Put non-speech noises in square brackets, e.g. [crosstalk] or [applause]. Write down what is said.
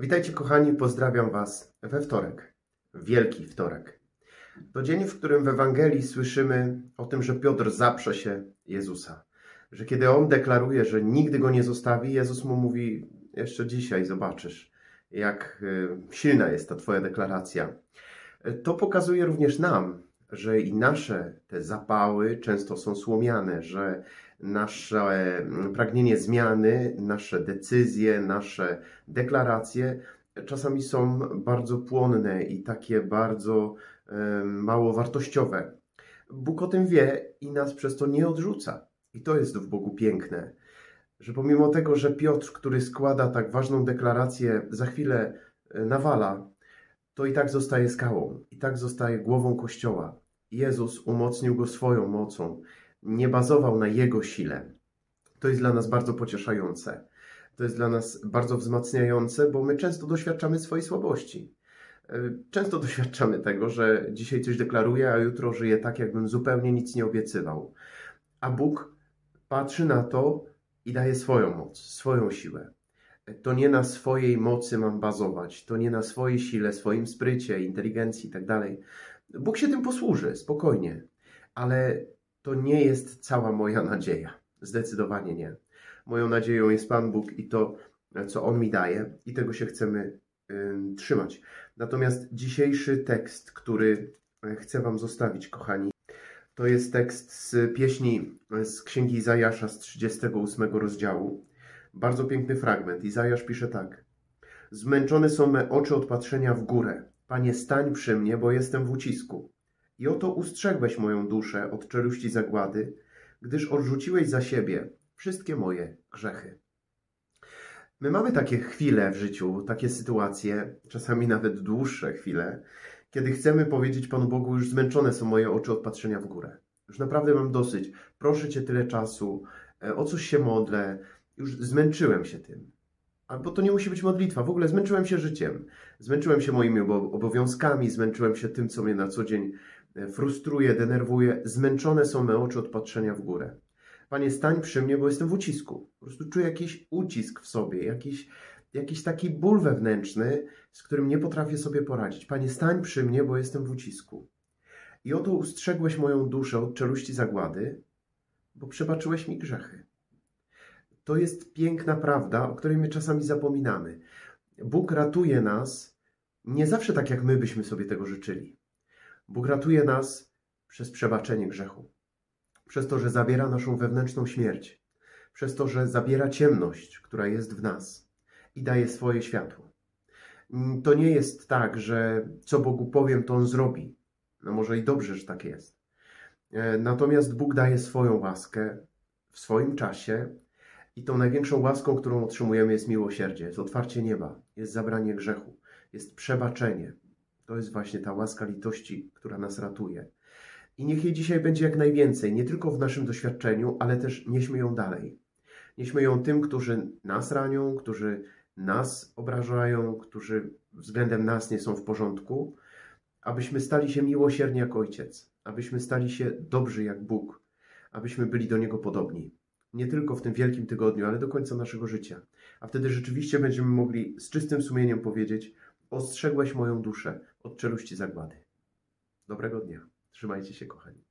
Witajcie kochani, pozdrawiam Was we wtorek, Wielki Wtorek. To dzień, w którym w Ewangelii słyszymy o tym, że Piotr zaprze się Jezusa. Że kiedy on deklaruje, że nigdy go nie zostawi, Jezus mu mówi: Jeszcze dzisiaj zobaczysz, jak y, silna jest ta Twoja deklaracja. To pokazuje również nam, że i nasze te zapały często są słomiane, że nasze mm, pragnienie zmiany, nasze decyzje, nasze deklaracje czasami są bardzo płonne i takie bardzo mało wartościowe. Bóg o tym wie i nas przez to nie odrzuca. I to jest w Bogu piękne, że pomimo tego, że Piotr, który składa tak ważną deklarację, za chwilę e, nawala, to i tak zostaje skałą, i tak zostaje głową Kościoła. Jezus umocnił go swoją mocą, nie bazował na jego sile. To jest dla nas bardzo pocieszające. To jest dla nas bardzo wzmacniające, bo my często doświadczamy swojej słabości. E, często [laughs] doświadczamy tego, że dzisiaj coś deklaruję, a jutro żyję tak, jakbym zupełnie nic nie obiecywał. A Bóg patrzy na to i daje swoją moc, swoją siłę. To nie na swojej mocy mam bazować, to nie na swojej sile, swoim sprycie, inteligencji itd. Tak Bóg się tym posłuży, spokojnie, ale to nie jest cała moja [laughs] nadzieja. Zdecydowanie nie. Moją nadzieją jest Pan Bóg i to, co On mi daje, i tego się chcemy y, trzymać. Natomiast dzisiejszy tekst, który chcę Wam zostawić, kochani, to jest tekst z pieśni z księgi Izajasza z 38 rozdziału. Bardzo piękny fragment. Izajasz pisze tak. Zmęczone są me oczy od patrzenia w górę. Panie, stań przy mnie, bo jestem w ucisku. I oto ustrzegłeś moją duszę od czeluści zagłady, gdyż odrzuciłeś za siebie wszystkie moje grzechy. My mamy takie chwile w życiu, takie sytuacje, czasami nawet dłuższe chwile, kiedy chcemy powiedzieć Panu Bogu, już zmęczone są moje oczy od patrzenia w górę. Już naprawdę mam dosyć. Proszę Cię tyle czasu, e, o coś się modlę, już zmęczyłem się tym. Albo to nie musi być modlitwa. W ogóle zmęczyłem się życiem. Zmęczyłem się moimi obowiązkami, zmęczyłem się tym, co mnie na co dzień e, frustruje, denerwuje. Zmęczone są me oczy od patrzenia w górę. Panie, stań przy mnie, bo jestem w ucisku. Po prostu czuję jakiś ucisk w sobie, jakiś, jakiś taki ból wewnętrzny, z którym nie potrafię sobie poradzić. Panie, stań przy mnie, bo jestem w ucisku. I oto ustrzegłeś moją duszę od czeluści zagłady, bo przebaczyłeś mi grzechy. To jest piękna prawda, o której my czasami zapominamy. Bóg ratuje nas nie zawsze tak, jak my byśmy sobie tego życzyli. Bóg ratuje nas przez przebaczenie grzechu, przez to, że zabiera naszą wewnętrzną śmierć, przez to, że zabiera ciemność, która jest w nas i daje swoje światło. To nie jest tak, że co Bogu powiem, to On zrobi. No może i dobrze, że tak jest. E, natomiast Bóg daje swoją łaskę w swoim czasie i tą największą łaską, którą otrzymujemy, jest miłosierdzie, jest otwarcie nieba, jest zabranie grzechu, jest przebaczenie. To jest właśnie ta łaska litości, która nas ratuje. I niech jej dzisiaj będzie jak najwięcej, nie tylko w naszym doświadczeniu, ale też nieśmy ją dalej. Nieśmy ją tym, którzy nas ranią, którzy nas obrażają, którzy względem nas nie są w porządku, abyśmy stali się miłosierni jak Ojciec, abyśmy stali się dobrzy jak Bóg, abyśmy byli do Niego podobni nie tylko w tym wielkim tygodniu, ale do końca naszego życia. A wtedy rzeczywiście będziemy mogli z czystym sumieniem powiedzieć: Ostrzegłeś moją duszę od czeluści zagłady. Dobrego dnia. Trzymajcie się, kochani.